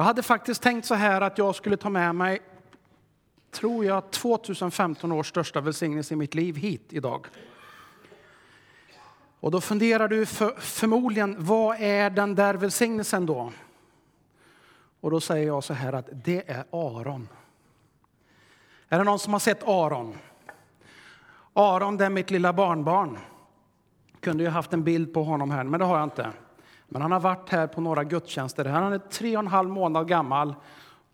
Jag hade faktiskt tänkt så här att jag skulle ta med mig, tror jag, 2015 års största välsignelse i mitt liv hit idag. Och då funderar du för, förmodligen, vad är den där välsignelsen då? Och då säger jag så här att det är Aron. Är det någon som har sett Aron? Aron, det är mitt lilla barnbarn. Kunde ju haft en bild på honom här, men det har jag inte. Men han har varit här på några gudstjänster. Han är tre och en halv månad gammal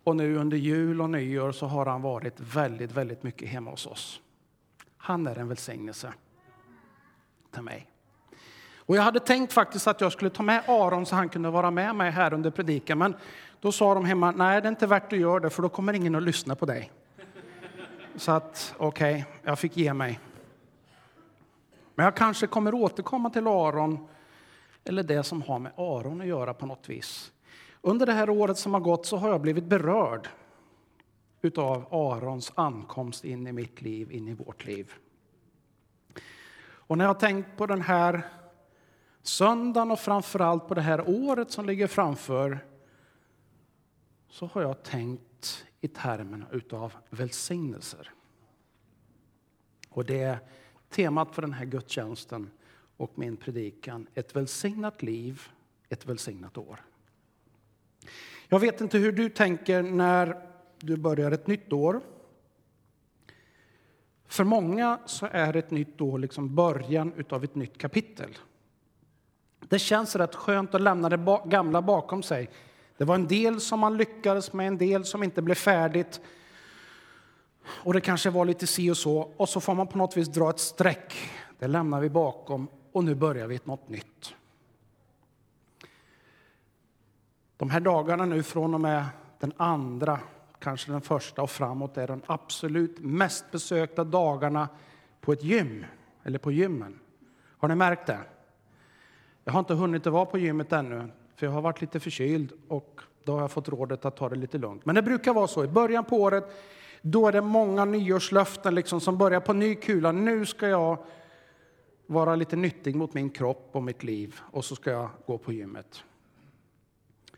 och nu under jul och nyår så har han varit väldigt, väldigt mycket hemma hos oss. Han är en välsignelse till mig. Och jag hade tänkt faktiskt att jag skulle ta med Aron så han kunde vara med mig här under predikan. Men då sa de hemma, nej det är inte värt att göra det för då kommer ingen att lyssna på dig. Så att okej, okay, jag fick ge mig. Men jag kanske kommer återkomma till Aron eller det som har med Aron att göra på något vis. Under det här året som har gått så har jag blivit berörd utav Arons ankomst in i mitt liv, in i vårt liv. Och när jag har tänkt på den här söndagen och framförallt på det här året som ligger framför så har jag tänkt i termerna utav välsignelser. Och det är temat för den här gudstjänsten och min predikan. Ett välsignat liv, ett välsignat år. Jag vet inte hur du tänker när du börjar ett nytt år. För många så är ett nytt år liksom början av ett nytt kapitel. Det känns rätt skönt att lämna det gamla bakom sig. Det var en del som man lyckades med, en del som inte blev färdigt. Och det kanske var lite si och så. Och så får man på något vis dra ett streck. Det lämnar vi bakom och nu börjar vi något nytt. De här dagarna nu från och med den andra, kanske den första och framåt är de absolut mest besökta dagarna på ett gym, eller på gymmen. Har ni märkt det? Jag har inte hunnit att vara på gymmet ännu, för jag har varit lite förkyld och då har jag fått rådet att ta det lite lugnt. Men det brukar vara så. I början på året då är det många nyårslöften liksom som börjar på ny kula. Nu ska jag vara lite nyttig mot min kropp och mitt liv och så ska jag gå på gymmet.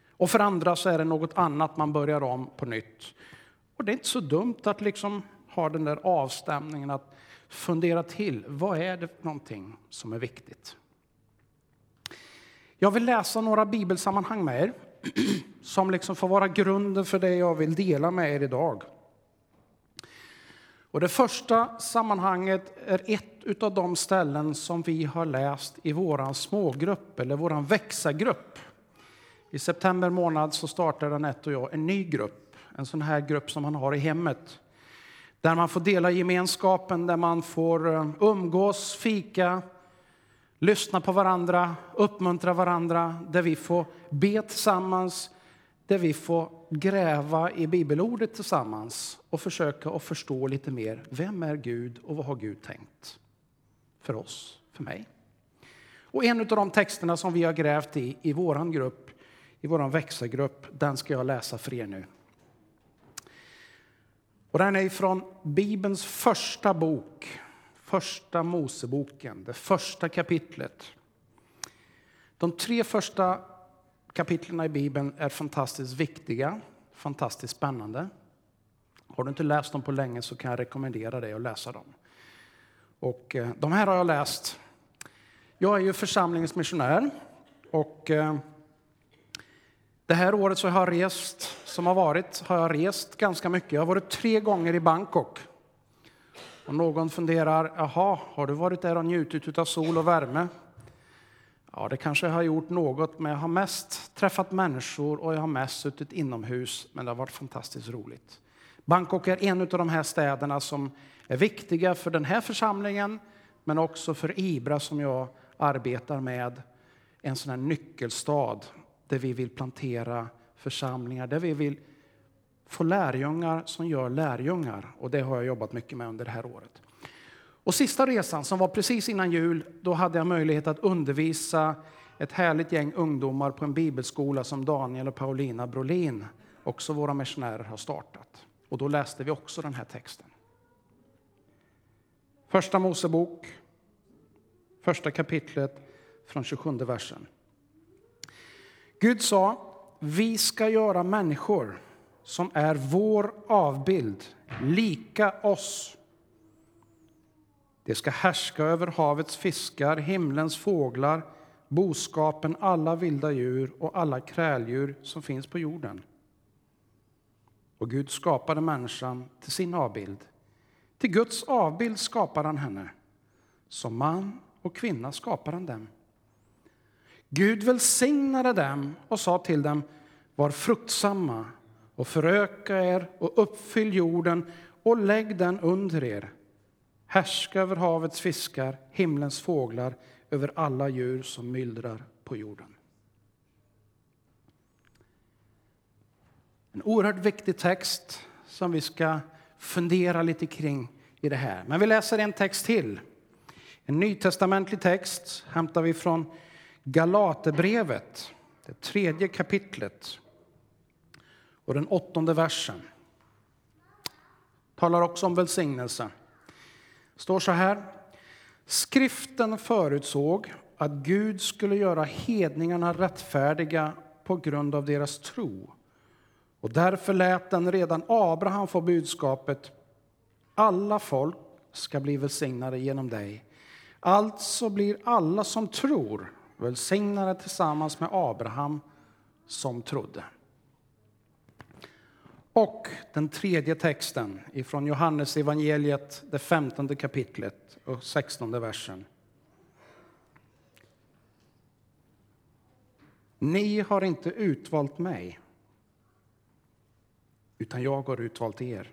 Och för andra så är det något annat man börjar om på nytt. Och det är inte så dumt att liksom ha den där avstämningen att fundera till. Vad är det för någonting som är viktigt? Jag vill läsa några bibelsammanhang med er som liksom får vara grunden för det jag vill dela med er idag. Och det första sammanhanget är ett av de ställen som vi har läst i vår smågrupp, eller vår växagrupp. I september månad så startade Anette och jag en ny grupp, en sån här grupp som man har i hemmet. Där man får dela gemenskapen, där man får eh, umgås, fika, lyssna på varandra, uppmuntra varandra, där vi får be tillsammans, där vi får gräva i bibelordet tillsammans och försöka att förstå lite mer. Vem är Gud och vad har Gud tänkt för oss, för mig? Och en av de texterna som vi har grävt i i vår grupp, i vår växelgrupp, den ska jag läsa för er nu. Och den är från Bibelns första bok, Första Moseboken, det första kapitlet. De tre första kapitlen i Bibeln är fantastiskt viktiga, fantastiskt spännande. Har du inte läst dem på länge så kan jag rekommendera dig att läsa dem. Och eh, de här har jag läst. Jag är ju församlingens missionär och eh, det här året så har jag rest, som har varit, har jag rest ganska mycket. Jag har varit tre gånger i Bangkok. Och någon funderar, jaha, har du varit där och njutit av sol och värme? Ja, det kanske jag har gjort något, men jag har mest träffat människor och jag har mest suttit inomhus, men det har varit fantastiskt roligt. Bangkok är en av de här städerna som är viktiga för den här församlingen, men också för Ibra som jag arbetar med. En sån här nyckelstad där vi vill plantera församlingar, där vi vill få lärjungar som gör lärjungar. Och det har jag jobbat mycket med under det här året. Och sista resan, som var precis innan jul, då hade jag möjlighet att undervisa ett härligt gäng ungdomar på en bibelskola som Daniel och Paulina Brolin, också våra missionärer, har startat. Och då läste vi också den här texten. Första Mosebok, första kapitlet från 27 versen. Gud sa, vi ska göra människor som är vår avbild, lika oss. Det ska härska över havets fiskar, himlens fåglar, boskapen, alla vilda djur och alla kräldjur som finns på jorden. Och Gud skapade människan till sin avbild. Till Guds avbild skapade han henne. Som man och kvinna skapade han dem. Gud välsignade dem och sa till dem, var fruktsamma och föröka er och uppfyll jorden och lägg den under er. Härska över havets fiskar, himlens fåglar, över alla djur som myllrar på jorden. En oerhört viktig text som vi ska fundera lite kring i det här. Men vi läser en text till. En nytestamentlig text hämtar vi från Galaterbrevet, det tredje kapitlet och den åttonde versen. Talar också om välsignelse står så här. Skriften förutsåg att Gud skulle göra hedningarna rättfärdiga på grund av deras tro. Och därför lät den redan Abraham få budskapet alla folk ska bli välsignade genom dig. Alltså blir alla som tror välsignade tillsammans med Abraham som trodde. Och den tredje texten ifrån Johannes evangeliet, det femtonde kapitlet och sextonde versen. Ni har inte utvalt mig, utan jag har utvalt er.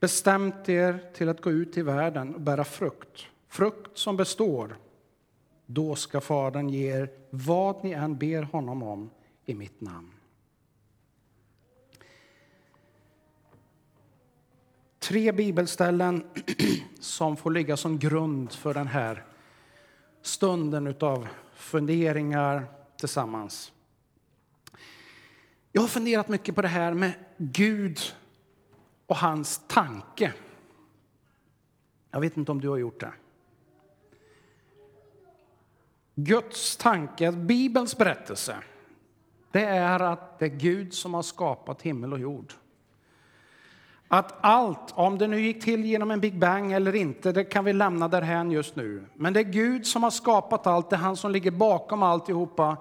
Bestämt er till att gå ut i världen och bära frukt, frukt som består. Då ska Fadern ge er vad ni än ber honom om i mitt namn. Tre bibelställen som får ligga som grund för den här stunden av funderingar tillsammans. Jag har funderat mycket på det här med Gud och hans tanke. Jag vet inte om du har gjort det. Guds tanke, Bibelns berättelse, det är att det är Gud som har skapat himmel och jord. Att allt, om det nu gick till genom en Big Bang eller inte, det kan vi lämna därhän just nu. Men det är Gud som har skapat allt, det är han som ligger bakom alltihopa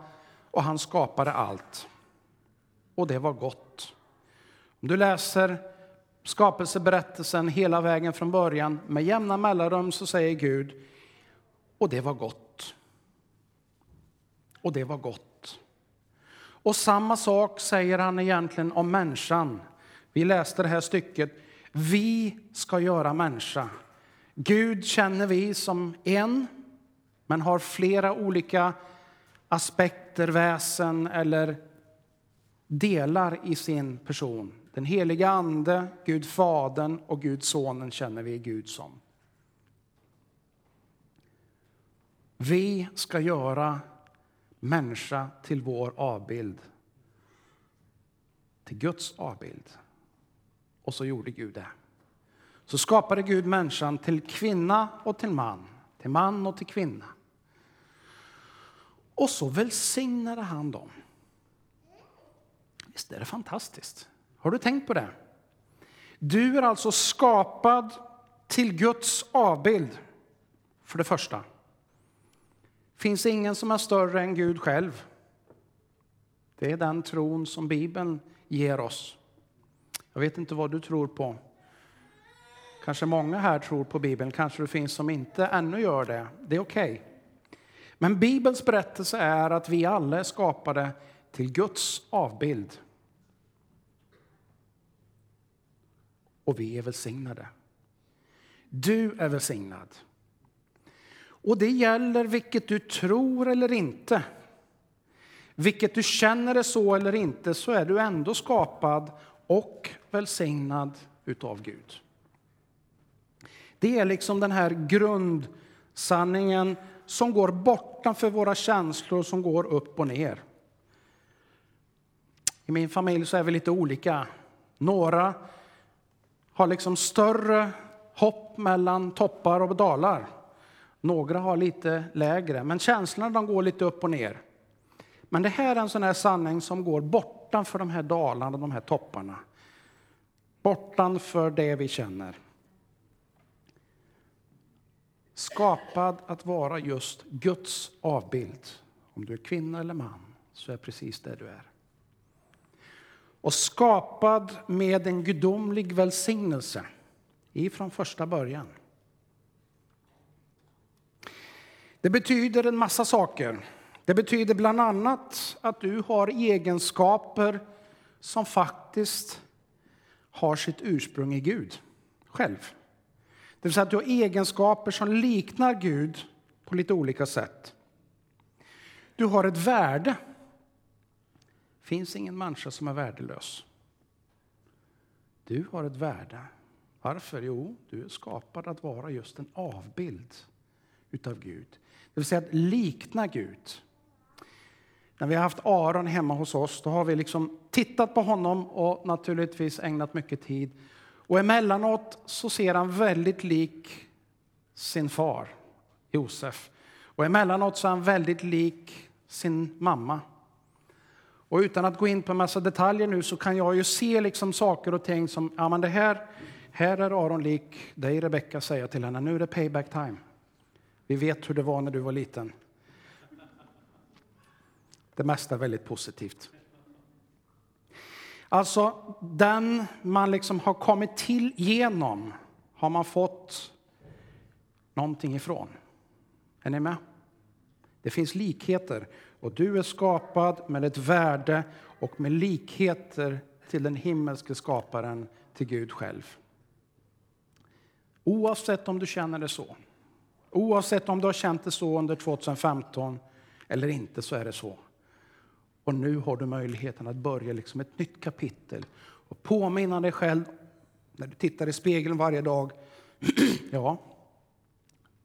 och han skapade allt. Och det var gott. Om du läser skapelseberättelsen hela vägen från början, med jämna mellanrum så säger Gud, och det var gott. Och det var gott. Och samma sak säger han egentligen om människan. Vi läste det här stycket. Vi ska göra människa. Gud känner vi som en, men har flera olika aspekter, väsen eller delar i sin person. Den heliga Ande, Gud Fadern och Gud Sonen känner vi Gud som. Vi ska göra människa till vår avbild, till Guds avbild. Och så gjorde Gud det. Så skapade Gud människan till kvinna och till man, till man och till kvinna. Och så välsignade han dem. Visst är det fantastiskt? Har du tänkt på det? Du är alltså skapad till Guds avbild, för det första. finns ingen som är större än Gud själv. Det är den tron som Bibeln ger oss. Jag vet inte vad du tror på. Kanske många här tror på Bibeln, kanske det finns som inte ännu gör det. Det är okej. Okay. Men Bibelns berättelse är att vi alla är skapade till Guds avbild. Och vi är välsignade. Du är välsignad. Och det gäller vilket du tror eller inte. Vilket du känner är så eller inte, så är du ändå skapad och välsignad utav Gud. Det är liksom den här grundsanningen som går bortanför våra känslor, som går upp och ner. I min familj så är vi lite olika. Några har liksom större hopp mellan toppar och dalar. Några har lite lägre, men känslorna de går lite upp och ner. Men det här är en sån här sanning som går bort bortanför de här dalarna, de här topparna. Bortanför det vi känner. Skapad att vara just Guds avbild. Om du är kvinna eller man så är precis det du är. Och skapad med en gudomlig välsignelse ifrån första början. Det betyder en massa saker. Det betyder bland annat att du har egenskaper som faktiskt har sitt ursprung i Gud själv. Det vill säga att du har egenskaper som liknar Gud på lite olika sätt. Du har ett värde. Det finns ingen människa som är värdelös. Du har ett värde. Varför? Jo, du är skapad att vara just en avbild utav Gud. Det vill säga att likna Gud. När vi har haft Aron hemma hos oss då har vi liksom tittat på honom och naturligtvis ägnat mycket tid. Och emellanåt så ser han väldigt lik sin far, Josef. Och emellanåt så är han väldigt lik sin mamma. Och utan att gå in på en massa detaljer nu så kan jag ju se liksom saker och ting som, ja men det här, här är Aron lik dig Rebecka, säger jag till henne, nu är det payback time. Vi vet hur det var när du var liten. Det mesta är väldigt positivt. Alltså, den man liksom har kommit till genom har man fått någonting ifrån. Är ni med? Det finns likheter och du är skapad med ett värde och med likheter till den himmelske skaparen, till Gud själv. Oavsett om du känner det så, oavsett om du har känt det så under 2015 eller inte, så är det så. Och nu har du möjligheten att börja liksom ett nytt kapitel och påminna dig själv när du tittar i spegeln varje dag. ja,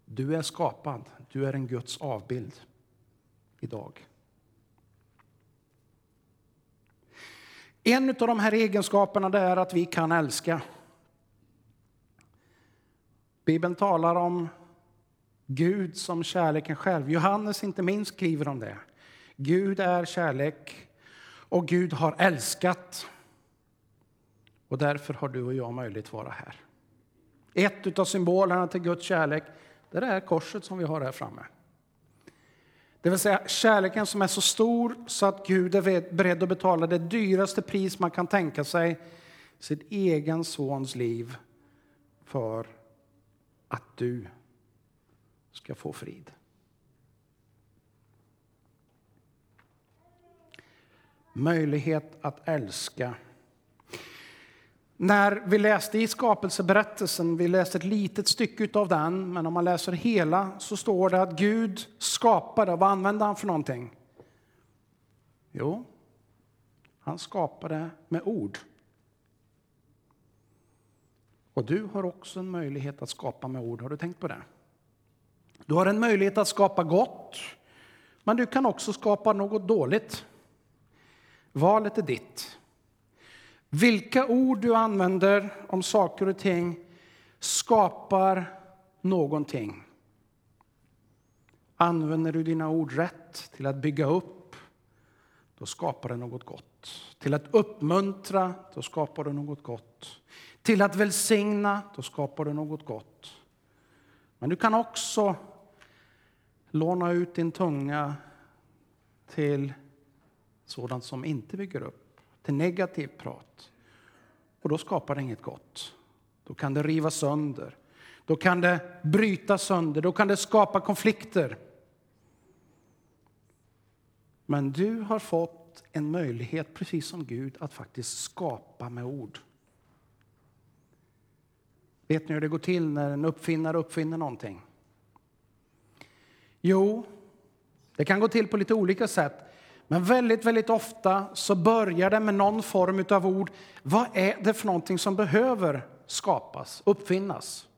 du är skapad. Du är en Guds avbild idag. En av de här egenskaperna är att vi kan älska. Bibeln talar om Gud som kärleken själv. Johannes inte minst skriver om det. Gud är kärlek och Gud har älskat. Och därför har du och jag möjlighet att vara här. Ett av symbolerna till Guds kärlek det är korset som vi har här framme. Det vill säga kärleken som är så stor så att Gud är beredd att betala det dyraste pris man kan tänka sig, sitt egen sons liv, för att du ska få frid. Möjlighet att älska. När vi läste i skapelseberättelsen, vi läste ett litet stycke av den, men om man läser hela så står det att Gud skapade, vad använde han för någonting? Jo, han skapade med ord. Och du har också en möjlighet att skapa med ord, har du tänkt på det? Du har en möjlighet att skapa gott, men du kan också skapa något dåligt. Valet är ditt. Vilka ord du använder om saker och ting skapar någonting. Använder du dina ord rätt till att bygga upp, då skapar det något gott. Till att uppmuntra, då skapar du något gott. Till att välsigna, då skapar du något gott. Men du kan också låna ut din tunga till sådant som inte bygger upp, till negativt prat. Och då skapar det inget gott. Då kan det riva sönder. Då kan det bryta sönder. Då kan det skapa konflikter. Men du har fått en möjlighet, precis som Gud, att faktiskt skapa med ord. Vet ni hur det går till när en uppfinnare uppfinner någonting? Jo, det kan gå till på lite olika sätt. Men väldigt, väldigt ofta så börjar det med någon form av ord. Vad är det för någonting som behöver skapas, uppfinnas?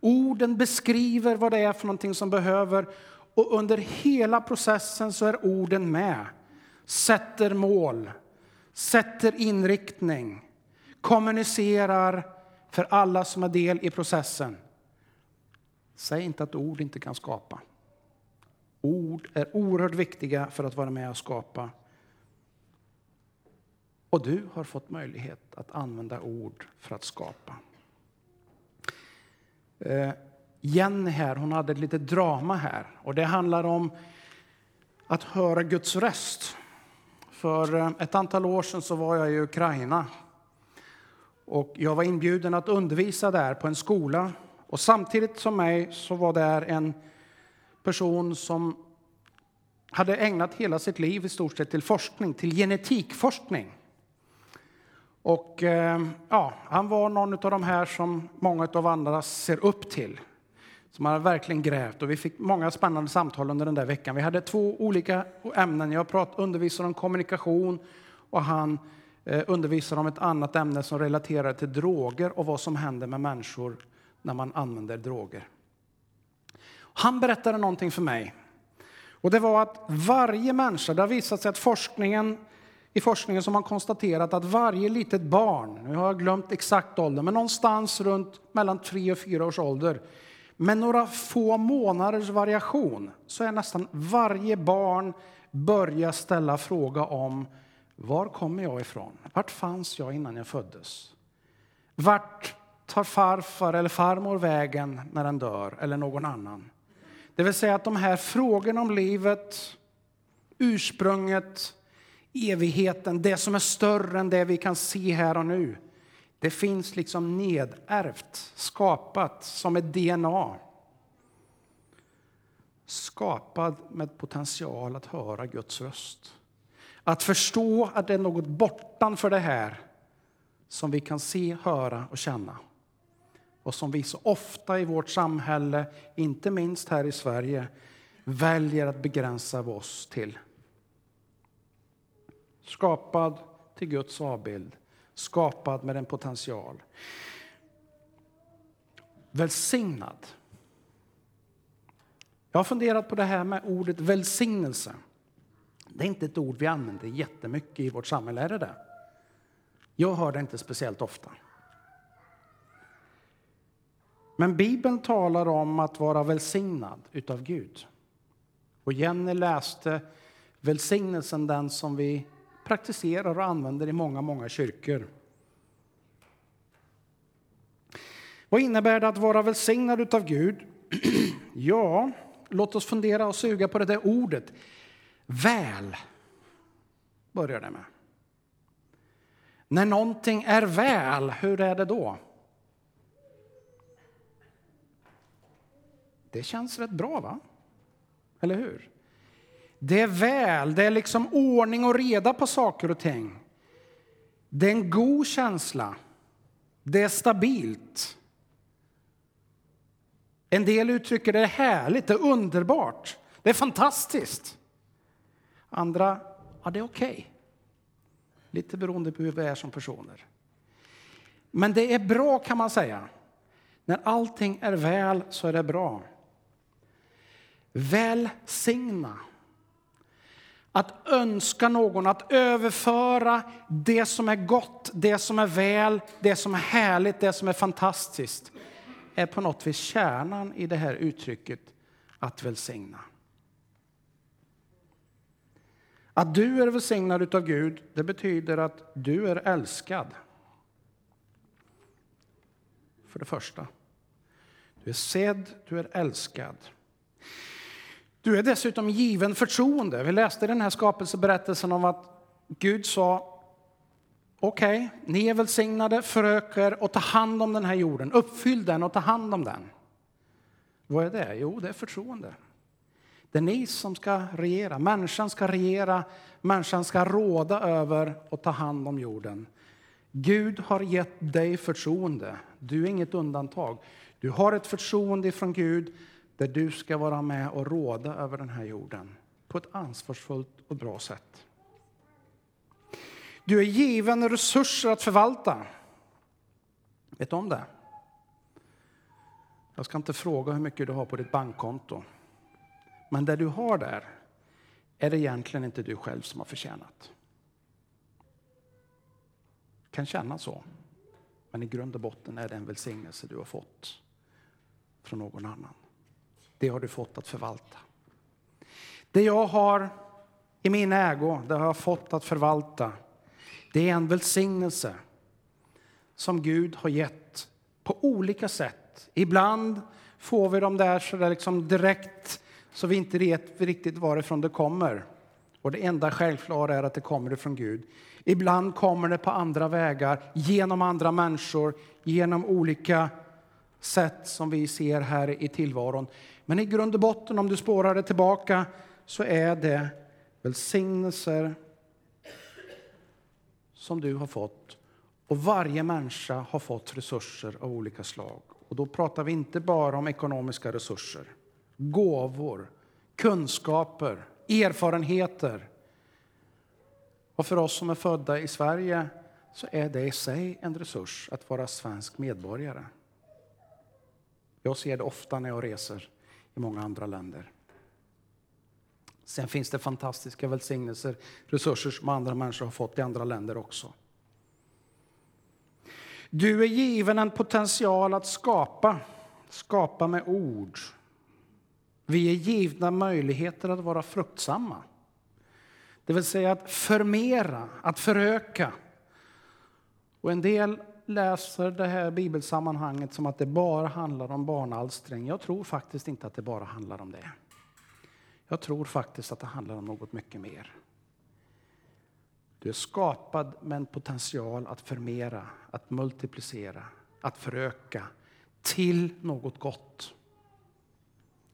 Orden beskriver vad det är för någonting som behöver och under hela processen så är orden med. Sätter mål, sätter inriktning, kommunicerar för alla som är del i processen. Säg inte att ord inte kan skapa. Ord är oerhört viktiga för att vara med och skapa. Och du har fått möjlighet att använda ord för att skapa. Eh, Jenny här, hon hade ett litet drama här. Och det handlar om att höra Guds röst. För eh, ett antal år sedan så var jag i Ukraina. Och jag var inbjuden att undervisa där på en skola. Och samtidigt som mig så var där en person som hade ägnat hela sitt liv i stort sett till forskning, till genetikforskning. Och eh, ja, han var någon av de här som många av andra ser upp till. Som har verkligen grävt och vi fick många spännande samtal under den där veckan. Vi hade två olika ämnen. Jag prat, undervisade om kommunikation och han eh, undervisade om ett annat ämne som relaterar till droger och vad som händer med människor när man använder droger. Han berättade någonting för mig. Och det var att varje människa, det har visat sig att forskningen i forskningen som har konstaterat att varje litet barn, nu har jag glömt exakt ålder, men någonstans runt mellan 3 och 4 års ålder, med några få månaders variation så är nästan varje barn börjar ställa fråga om var kommer jag ifrån? Vart fanns jag innan jag föddes? Vart tar farfar eller farmor vägen när den dör, eller någon annan? Det vill säga att de här frågorna om livet, ursprunget, evigheten, det som är större än det vi kan se här och nu. Det finns liksom nedärvt, skapat som ett DNA. Skapad med potential att höra Guds röst. Att förstå att det är något bortanför det här som vi kan se, höra och känna. Och som vi så ofta i vårt samhälle, inte minst här i Sverige, väljer att begränsa oss till. Skapad till Guds avbild, skapad med en potential. Välsignad. Jag har funderat på det här med ordet välsignelse. Det är inte ett ord vi använder jättemycket i vårt samhälle, är det det? Jag hör det inte speciellt ofta. Men Bibeln talar om att vara välsignad utav Gud. Och Jenny läste välsignelsen, den som vi praktiserar och använder i många, många kyrkor. Vad innebär det att vara välsignad utav Gud? ja, låt oss fundera och suga på det där ordet. Väl, börjar det med. När någonting är väl, hur är det då? Det känns rätt bra, va? Eller hur? Det är väl, det är liksom ordning och reda på saker och ting. Det är en god känsla. Det är stabilt. En del uttrycker det är härligt, det är underbart, det är fantastiskt. Andra, ja det är okej. Okay. Lite beroende på hur vi är som personer. Men det är bra kan man säga. När allting är väl så är det bra. Välsigna att önska någon, att överföra det som är gott, det som är väl, det som är härligt, det som är fantastiskt är på något vis kärnan i det här uttrycket att välsigna. Att du är välsignad av Gud, det betyder att du är älskad. För det första. Du är sedd, du är älskad. Du är dessutom given förtroende. Vi läste den här skapelseberättelsen om att Gud sa Okej, okay, ni är välsignade, förök er och ta hand om den här jorden. Uppfyll den och ta hand om den. Vad är det? Jo, det är förtroende. Det är ni som ska regera. Människan ska regera, människan ska råda över och ta hand om jorden. Gud har gett dig förtroende. Du är inget undantag. Du har ett förtroende från Gud där du ska vara med och råda över den här jorden på ett ansvarsfullt och bra sätt. Du är given resurser att förvalta. Vet du om det? Jag ska inte fråga hur mycket du har på ditt bankkonto. Men det du har där är det egentligen inte du själv som har förtjänat. Det kan kännas så. Men i grund och botten är det en välsignelse du har fått från någon annan. Det har du fått att förvalta. Det jag har i min ägo, det har jag fått att förvalta. Det är en välsignelse som Gud har gett på olika sätt. Ibland får vi dem där så där liksom direkt så vi inte vet riktigt varifrån det kommer. Och det enda självklara är att det kommer från Gud. Ibland kommer det på andra vägar, genom andra människor, genom olika sätt som vi ser här i tillvaron. Men i grund och botten, om du spårar det tillbaka, så är det välsignelser som du har fått. Och varje människa har fått resurser av olika slag. Och då pratar vi inte bara om ekonomiska resurser. Gåvor, kunskaper, erfarenheter. Och för oss som är födda i Sverige så är det i sig en resurs att vara svensk medborgare. Jag ser det ofta när jag reser i många andra länder. Sen finns det fantastiska välsignelser, resurser som andra människor har fått i andra länder också. Du är given en potential att skapa, skapa med ord. Vi är givna möjligheter att vara fruktsamma. Det vill säga att förmera, att föröka. Och en del läser det här bibelsammanhanget som att det bara handlar om barnalstring. Jag tror faktiskt inte att det bara handlar om det. Jag tror faktiskt att det handlar om något mycket mer. Du är skapad med en potential att förmera, att multiplicera, att föröka till något gott.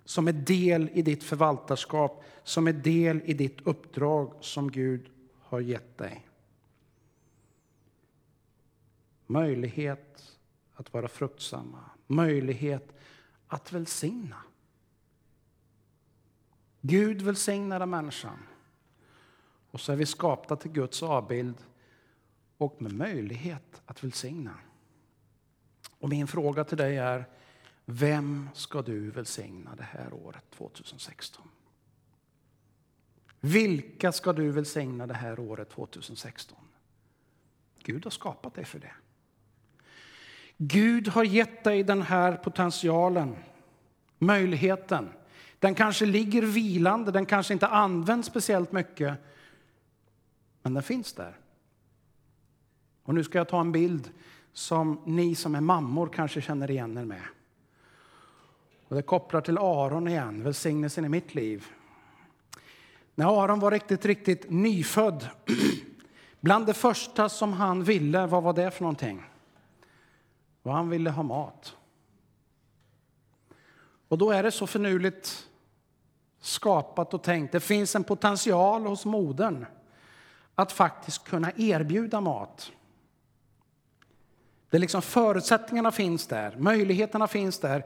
Som är del i ditt förvaltarskap, som är del i ditt uppdrag som Gud har gett dig. Möjlighet att vara fruktsamma, möjlighet att välsigna. Gud välsignade människan. Och så är vi skapta till Guds avbild och med möjlighet att välsigna. Och min fråga till dig är, vem ska du välsigna det här året 2016? Vilka ska du välsigna det här året 2016? Gud har skapat dig för det. Gud har gett dig den här potentialen, möjligheten. Den kanske ligger vilande, den kanske inte används speciellt mycket. Men den finns där. Och nu ska jag ta en bild som ni som är mammor kanske känner igen er med. Och det kopplar till Aron igen, välsignelsen i mitt liv. När Aron var riktigt, riktigt nyfödd, bland det första som han ville, vad var det för någonting? Och han ville ha mat. Och då är det så förnuligt skapat och tänkt. Det finns en potential hos modern att faktiskt kunna erbjuda mat. Det liksom förutsättningarna finns där, möjligheterna finns där.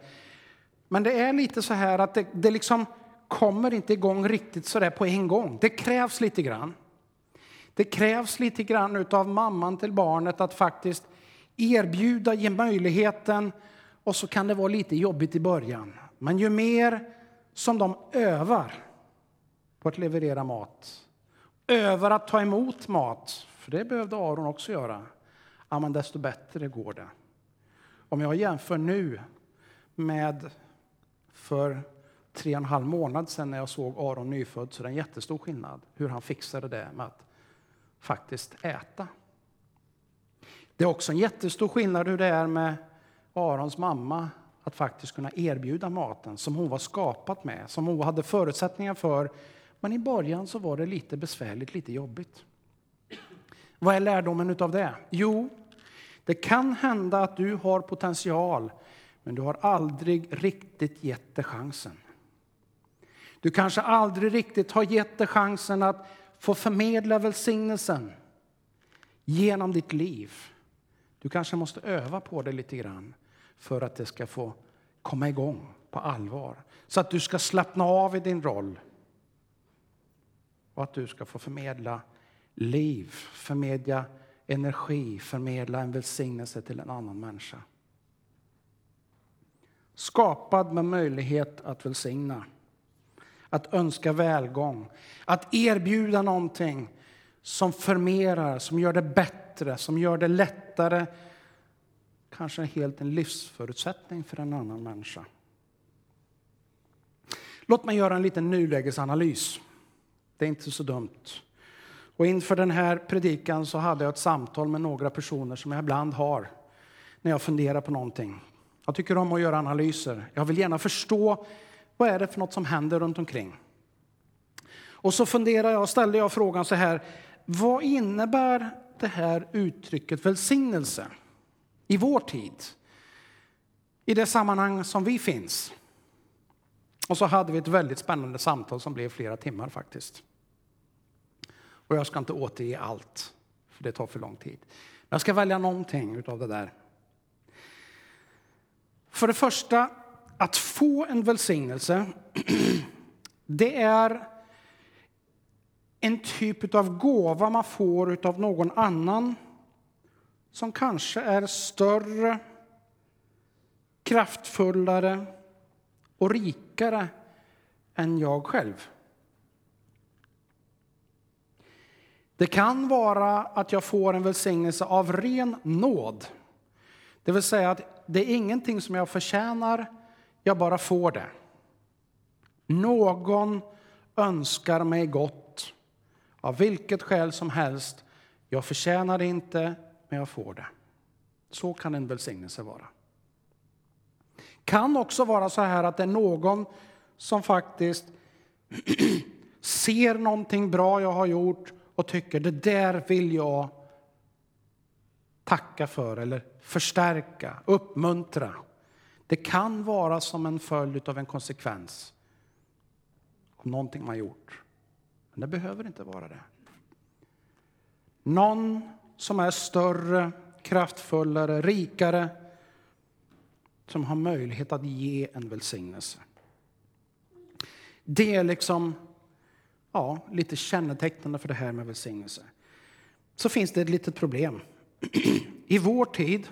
Men det är lite så här att det, det liksom kommer inte igång riktigt så där på en gång. Det krävs lite grann. Det krävs lite grann av mamman till barnet att faktiskt erbjuda, ge möjligheten och så kan det vara lite jobbigt i början. Men ju mer som de övar på att leverera mat, övar att ta emot mat, för det behövde Aron också göra, ja, men desto bättre går det. Om jag jämför nu med för tre och en halv månad sedan när jag såg Aron nyfödd så är det en jättestor skillnad hur han fixade det med att faktiskt äta. Det är också en jättestor skillnad hur det är med Arons mamma att faktiskt kunna erbjuda maten som hon var skapat med, som hon hade förutsättningar för. Men i början så var det lite besvärligt, lite jobbigt. Vad är lärdomen av det? Jo, det kan hända att du har potential, men du har aldrig riktigt gett det chansen. Du kanske aldrig riktigt har gett det chansen att få förmedla välsignelsen genom ditt liv. Du kanske måste öva på det lite grann för att det ska få komma igång på allvar. Så att du ska slappna av i din roll. Och att du ska få förmedla liv, förmedla energi, förmedla en välsignelse till en annan människa. Skapad med möjlighet att välsigna, att önska välgång, att erbjuda någonting som förmerar, som gör det bättre, som gör det lättare kanske helt en livsförutsättning för en annan människa. Låt mig göra en liten nulägesanalys Det är inte så dumt. Och inför den här predikan så hade jag ett samtal med några personer som jag ibland har när jag funderar på någonting. Jag tycker om att göra analyser. Jag vill gärna förstå vad är det för något som händer runt omkring. Och så funderar jag, ställde jag frågan så här, vad innebär det här uttrycket välsignelse i vår tid? I det sammanhang som vi finns. Och så hade vi ett väldigt spännande samtal som blev flera timmar faktiskt. Och jag ska inte återge allt, för det tar för lång tid. Men jag ska välja någonting av det där. För det första, att få en välsignelse, det är en typ av gåva man får av någon annan som kanske är större, kraftfullare och rikare än jag själv. Det kan vara att jag får en välsignelse av ren nåd. Det vill säga att det är ingenting som jag förtjänar, jag bara får det. Någon önskar mig gott av vilket skäl som helst. Jag förtjänar det inte, men jag får det. Så kan en välsignelse vara. Kan också vara så här att det är någon som faktiskt ser någonting bra jag har gjort och tycker det där vill jag tacka för eller förstärka, uppmuntra. Det kan vara som en följd av en konsekvens av någonting man gjort. Men det behöver inte vara det. Någon som är större, kraftfullare, rikare som har möjlighet att ge en välsignelse. Det är liksom ja, lite kännetecknande för det här med välsignelse. Så finns det ett litet problem. I vår tid,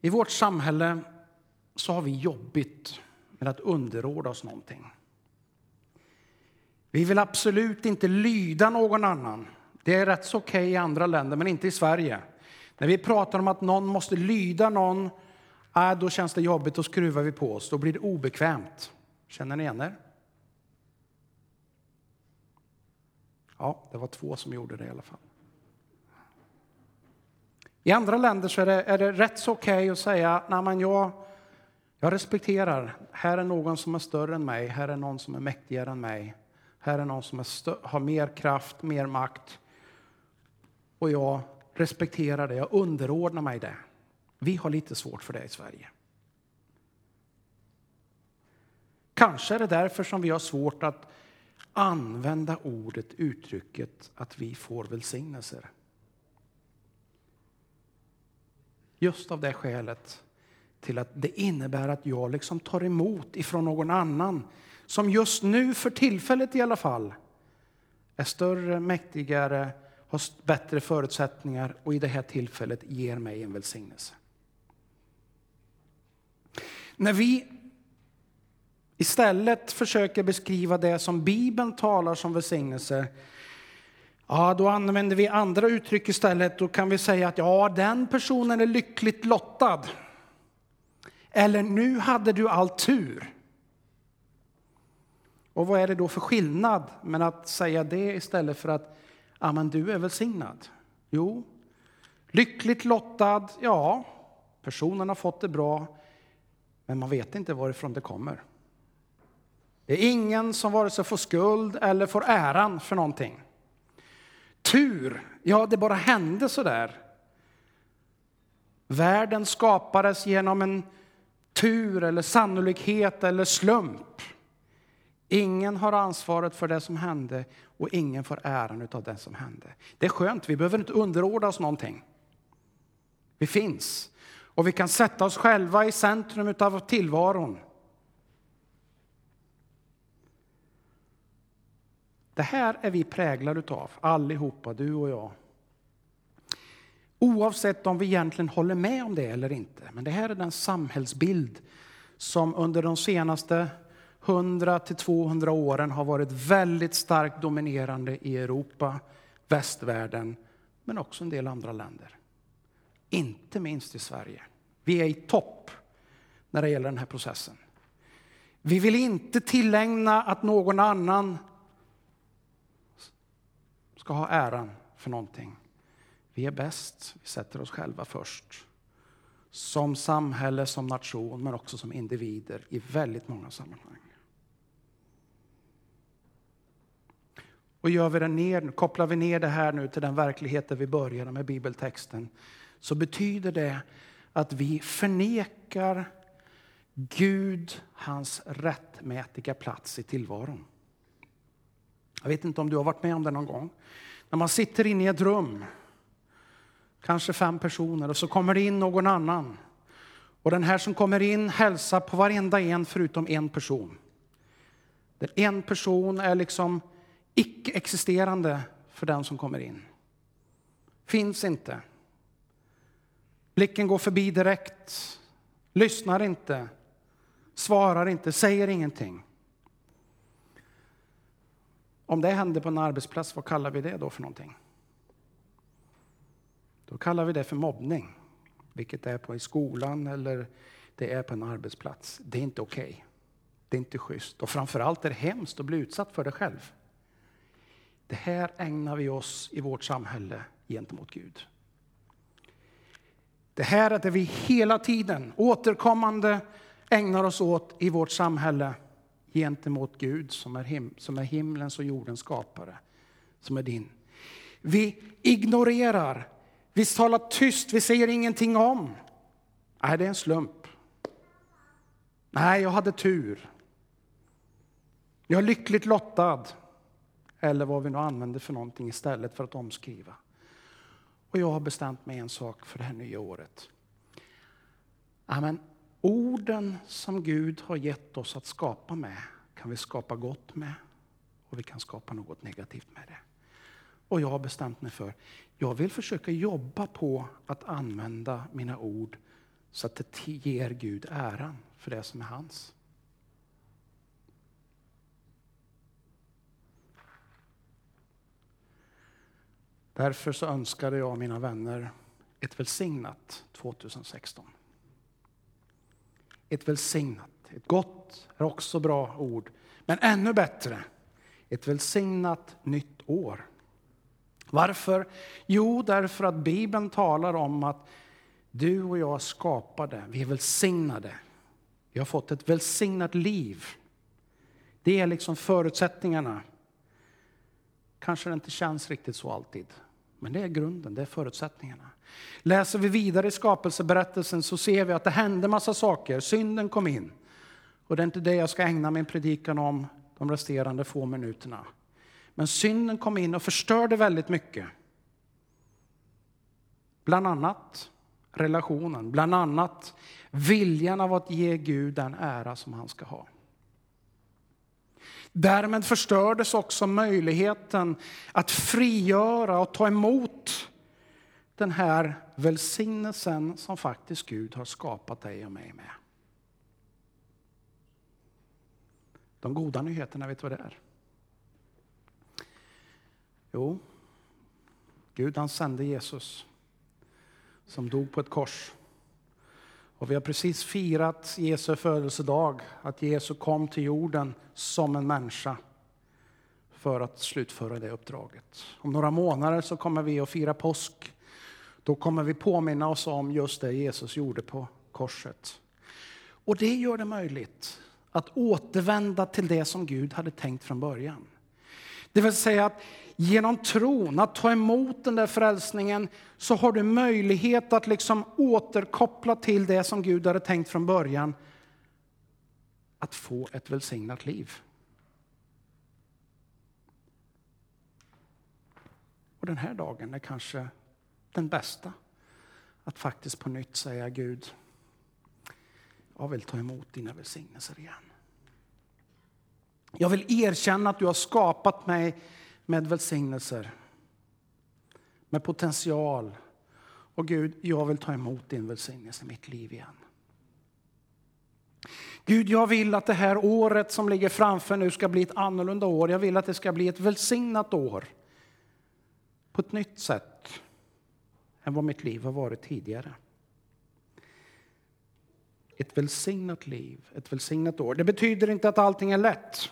i vårt samhälle, så har vi jobbigt med att underordna oss någonting. Vi vill absolut inte lyda någon annan. Det är rätt så okej okay i andra länder, men inte i Sverige. När vi pratar om att någon måste lyda någon, äh, då känns det jobbigt, då skruvar vi på oss, då blir det obekvämt. Känner ni igen er? Ja, det var två som gjorde det i alla fall. I andra länder så är det, är det rätt så okej okay att säga Nej, men jag, jag respekterar. Här är någon som är större än mig. Här är någon som är mäktigare än mig. Här är någon som har mer kraft, mer makt. Och jag respekterar det. Jag underordnar mig det. Vi har lite svårt för det i Sverige. Kanske är det därför som vi har svårt att använda ordet, uttrycket att vi får välsignelser. Just av det skälet till att det innebär att jag liksom tar emot ifrån någon annan som just nu, för tillfället i alla fall, är större, mäktigare, har bättre förutsättningar och i det här tillfället ger mig en välsignelse. När vi istället försöker beskriva det som Bibeln talar som välsignelse, ja, då använder vi andra uttryck istället. Då kan vi säga att ja, den personen är lyckligt lottad. Eller nu hade du all tur. Och vad är det då för skillnad med att säga det istället för att ja, men du är välsignad? Jo, lyckligt lottad, ja, personen har fått det bra, men man vet inte varifrån det kommer. Det är ingen som vare sig får skuld eller får äran för någonting. Tur, ja det bara hände så där. Världen skapades genom en tur eller sannolikhet eller slump. Ingen har ansvaret för det som hände och ingen får äran av det som hände. Det är skönt, vi behöver inte underordna oss någonting. Vi finns och vi kan sätta oss själva i centrum av tillvaron. Det här är vi präglade av, allihopa, du och jag. Oavsett om vi egentligen håller med om det eller inte. Men det här är den samhällsbild som under de senaste 100-200 åren har varit väldigt starkt dominerande i Europa, västvärlden, men också en del andra länder. Inte minst i Sverige. Vi är i topp när det gäller den här processen. Vi vill inte tillägna att någon annan ska ha äran för någonting. Vi är bäst, vi sätter oss själva först. Som samhälle, som nation, men också som individer i väldigt många sammanhang. Och gör vi det ner, kopplar vi ner det här nu till den verklighet där vi började med bibeltexten, så betyder det att vi förnekar Gud hans rättmätiga plats i tillvaron. Jag vet inte om du har varit med om det någon gång. När man sitter inne i ett rum, kanske fem personer, och så kommer det in någon annan. Och den här som kommer in hälsar på varenda en förutom en person. Den en person är liksom icke-existerande för den som kommer in. Finns inte. Blicken går förbi direkt. Lyssnar inte. Svarar inte. Säger ingenting. Om det händer på en arbetsplats, vad kallar vi det då för någonting? Då kallar vi det för mobbning. Vilket det är på i skolan eller det är på en arbetsplats. Det är inte okej. Okay. Det är inte schysst. Och framförallt är det hemskt att bli utsatt för det själv. Det här ägnar vi oss i vårt samhälle gentemot Gud. Det här är det vi hela tiden återkommande ägnar oss åt i vårt samhälle gentemot Gud som är, him som är himlens och jordens skapare, som är din. Vi ignorerar, vi talar tyst, vi säger ingenting om. Nej, det är en slump. Nej, jag hade tur. Jag är lyckligt lottad. Eller vad vi nu använder för någonting istället för att omskriva. Och jag har bestämt mig en sak för det här nya året. Amen. Orden som Gud har gett oss att skapa med kan vi skapa gott med och vi kan skapa något negativt med det. Och jag har bestämt mig för, jag vill försöka jobba på att använda mina ord så att det ger Gud äran för det som är hans. Därför så önskade jag mina vänner ett välsignat 2016. Ett välsignat, ett gott är också bra ord, men ännu bättre, ett välsignat nytt år. Varför? Jo, därför att Bibeln talar om att du och jag är skapade, vi är välsignade. Vi har fått ett välsignat liv. Det är liksom förutsättningarna. Kanske det inte känns riktigt så alltid. Men det är grunden, det är förutsättningarna. Läser vi vidare i skapelseberättelsen så ser vi att det hände massa saker. Synden kom in. Och det är inte det jag ska ägna min predikan om de resterande få minuterna. Men synden kom in och förstörde väldigt mycket. Bland annat relationen, bland annat viljan av att ge Gud den ära som han ska ha. Därmed förstördes också möjligheten att frigöra och ta emot den här välsignelsen som faktiskt Gud har skapat dig och mig med. De goda nyheterna, vet du vad det är? Jo, Gud han sände Jesus som dog på ett kors och vi har precis firat Jesu födelsedag, att Jesus kom till jorden som en människa för att slutföra det uppdraget. Om några månader så kommer vi att fira påsk. Då kommer vi påminna oss om just det Jesus gjorde på korset. Och det gör det möjligt att återvända till det som Gud hade tänkt från början. Det vill säga att genom tron, att ta emot den där frälsningen, så har du möjlighet att liksom återkoppla till det som Gud hade tänkt från början. Att få ett välsignat liv. Och den här dagen är kanske den bästa. Att faktiskt på nytt säga Gud, jag vill ta emot dina välsignelser igen. Jag vill erkänna att du har skapat mig med välsignelser, med potential. Och Gud, jag vill ta emot din välsignelse i mitt liv igen. Gud, jag vill att det här året som ligger framför nu ska bli ett annorlunda år. Jag vill att det ska bli ett välsignat år på ett nytt sätt än vad mitt liv har varit tidigare. Ett välsignat liv, ett välsignat år. Det betyder inte att allting är lätt.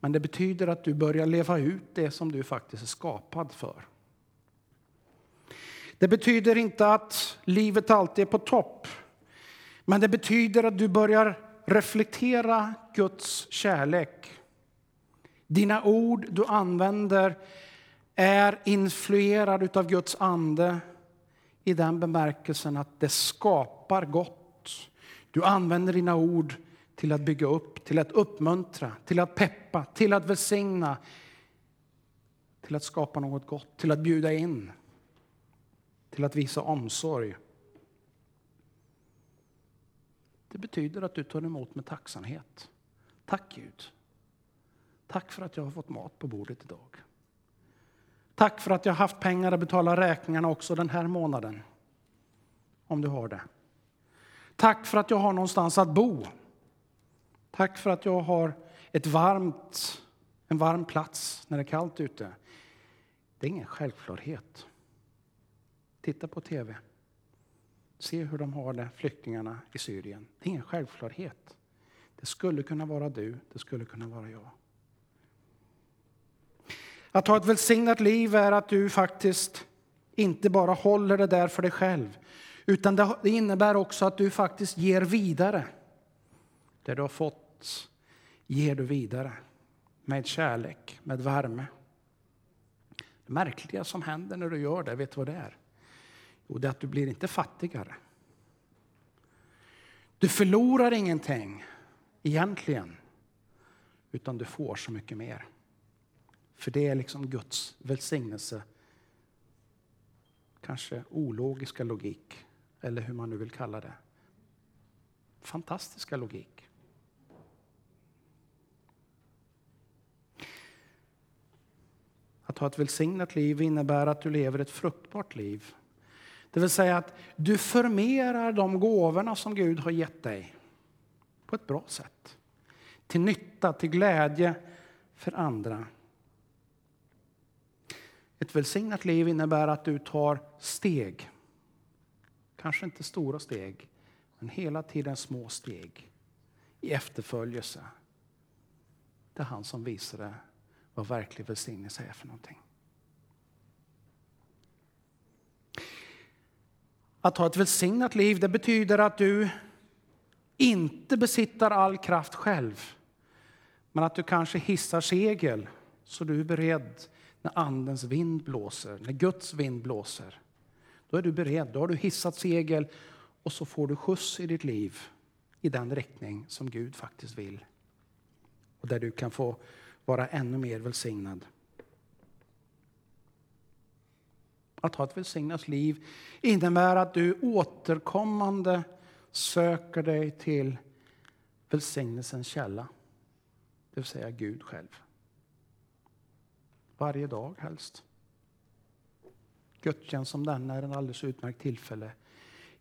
Men det betyder att du börjar leva ut det som du faktiskt är skapad för. Det betyder inte att livet alltid är på topp. Men det betyder att du börjar reflektera Guds kärlek. Dina ord du använder är influerade av Guds ande i den bemärkelsen att det skapar gott. Du använder dina ord till att bygga upp, till att uppmuntra, till att peppa, till att välsigna, till att skapa något gott, till att bjuda in, till att visa omsorg. Det betyder att du tar emot med tacksamhet. Tack Gud. Tack för att jag har fått mat på bordet idag. Tack för att jag har haft pengar att betala räkningarna också den här månaden. Om du har det. Tack för att jag har någonstans att bo. Tack för att jag har ett varmt, en varm plats när det är kallt ute. Det är ingen självklarhet. Titta på tv. Se hur de har det, flyktingarna i Syrien. Det är ingen självklarhet. Det skulle kunna vara du, det skulle kunna vara jag. Att ha ett välsignat liv är att du faktiskt inte bara håller det där för dig själv, utan det innebär också att du faktiskt ger vidare. Det du har fått ger du vidare med kärlek, med värme. Det märkliga som händer när du gör det, vet du vad det är? Jo, det är att du blir inte fattigare. Du förlorar ingenting egentligen, utan du får så mycket mer. För det är liksom Guds välsignelse. Kanske ologiska logik, eller hur man nu vill kalla det. Fantastiska logik. Att ha ett välsignat liv innebär att du lever ett fruktbart liv. Det vill säga att du förmerar de gåvorna som Gud har gett dig på ett bra sätt. Till nytta, till glädje för andra. Ett välsignat liv innebär att du tar steg. Kanske inte stora steg, men hela tiden små steg i efterföljelse. Det är han som visar det, vad verklig välsignelse är för någonting. Att ha ett välsignat liv det betyder att du inte besitter all kraft själv. Men att du kanske hissar segel så du är beredd när Andens vind blåser, när Guds vind blåser. Då är du beredd, då har du hissat segel och så får du skjuts i ditt liv i den riktning som Gud faktiskt vill. Och där du kan få vara ännu mer välsignad. Att ha ett välsignat liv innebär att du återkommande söker dig till välsignelsens källa, det vill säga Gud själv. Varje dag helst. Gudstjänst som denna är en alldeles utmärkt tillfälle.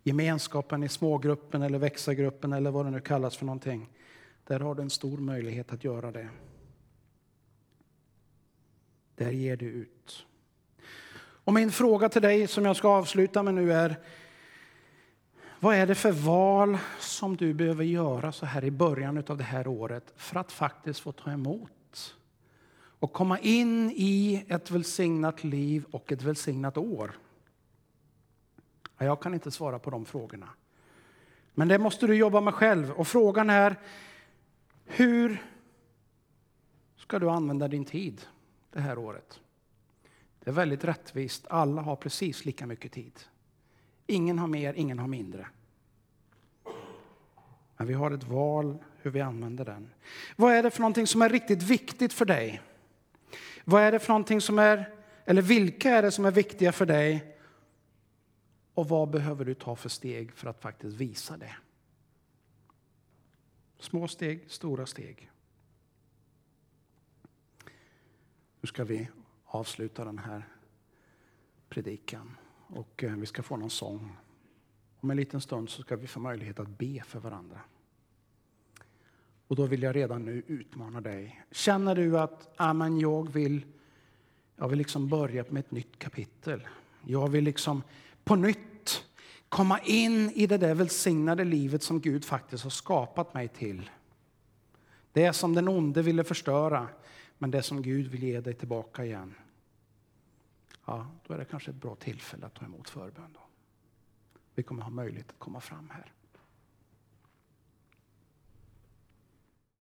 Gemenskapen i smågruppen eller växargruppen eller vad det nu kallas för någonting. Där har du en stor möjlighet att göra det. Där ger du ut. Och min fråga till dig som jag ska avsluta med nu är vad är det för val som du behöver göra så här i början av det här året för att faktiskt få ta emot och komma in i ett välsignat liv och ett välsignat år? Jag kan inte svara på de frågorna. Men det måste du jobba med själv. Och frågan är, hur ska du använda din tid det här året? Det är väldigt rättvist. Alla har precis lika mycket tid. Ingen har mer, ingen har mindre. Men vi har ett val hur vi använder den. Vad är det för någonting som är riktigt viktigt för dig? Vad är det för någonting som är, eller vilka är det som är viktiga för dig? Och vad behöver du ta för steg för att faktiskt visa det? Små steg, stora steg. Nu ska vi avsluta den här predikan och eh, vi ska få någon sång. Om en liten stund så ska vi få möjlighet att be för varandra. Och då vill jag redan nu utmana dig. Känner du att ah, amen, jag vill, jag vill liksom börja med ett nytt kapitel. Jag vill liksom på nytt komma in i det där välsignade livet som Gud faktiskt har skapat mig till. Det som den onde ville förstöra. Men det som Gud vill ge dig tillbaka igen, ja, då är det kanske ett bra tillfälle att ta emot förbön. Då. Vi kommer ha möjlighet att komma fram här.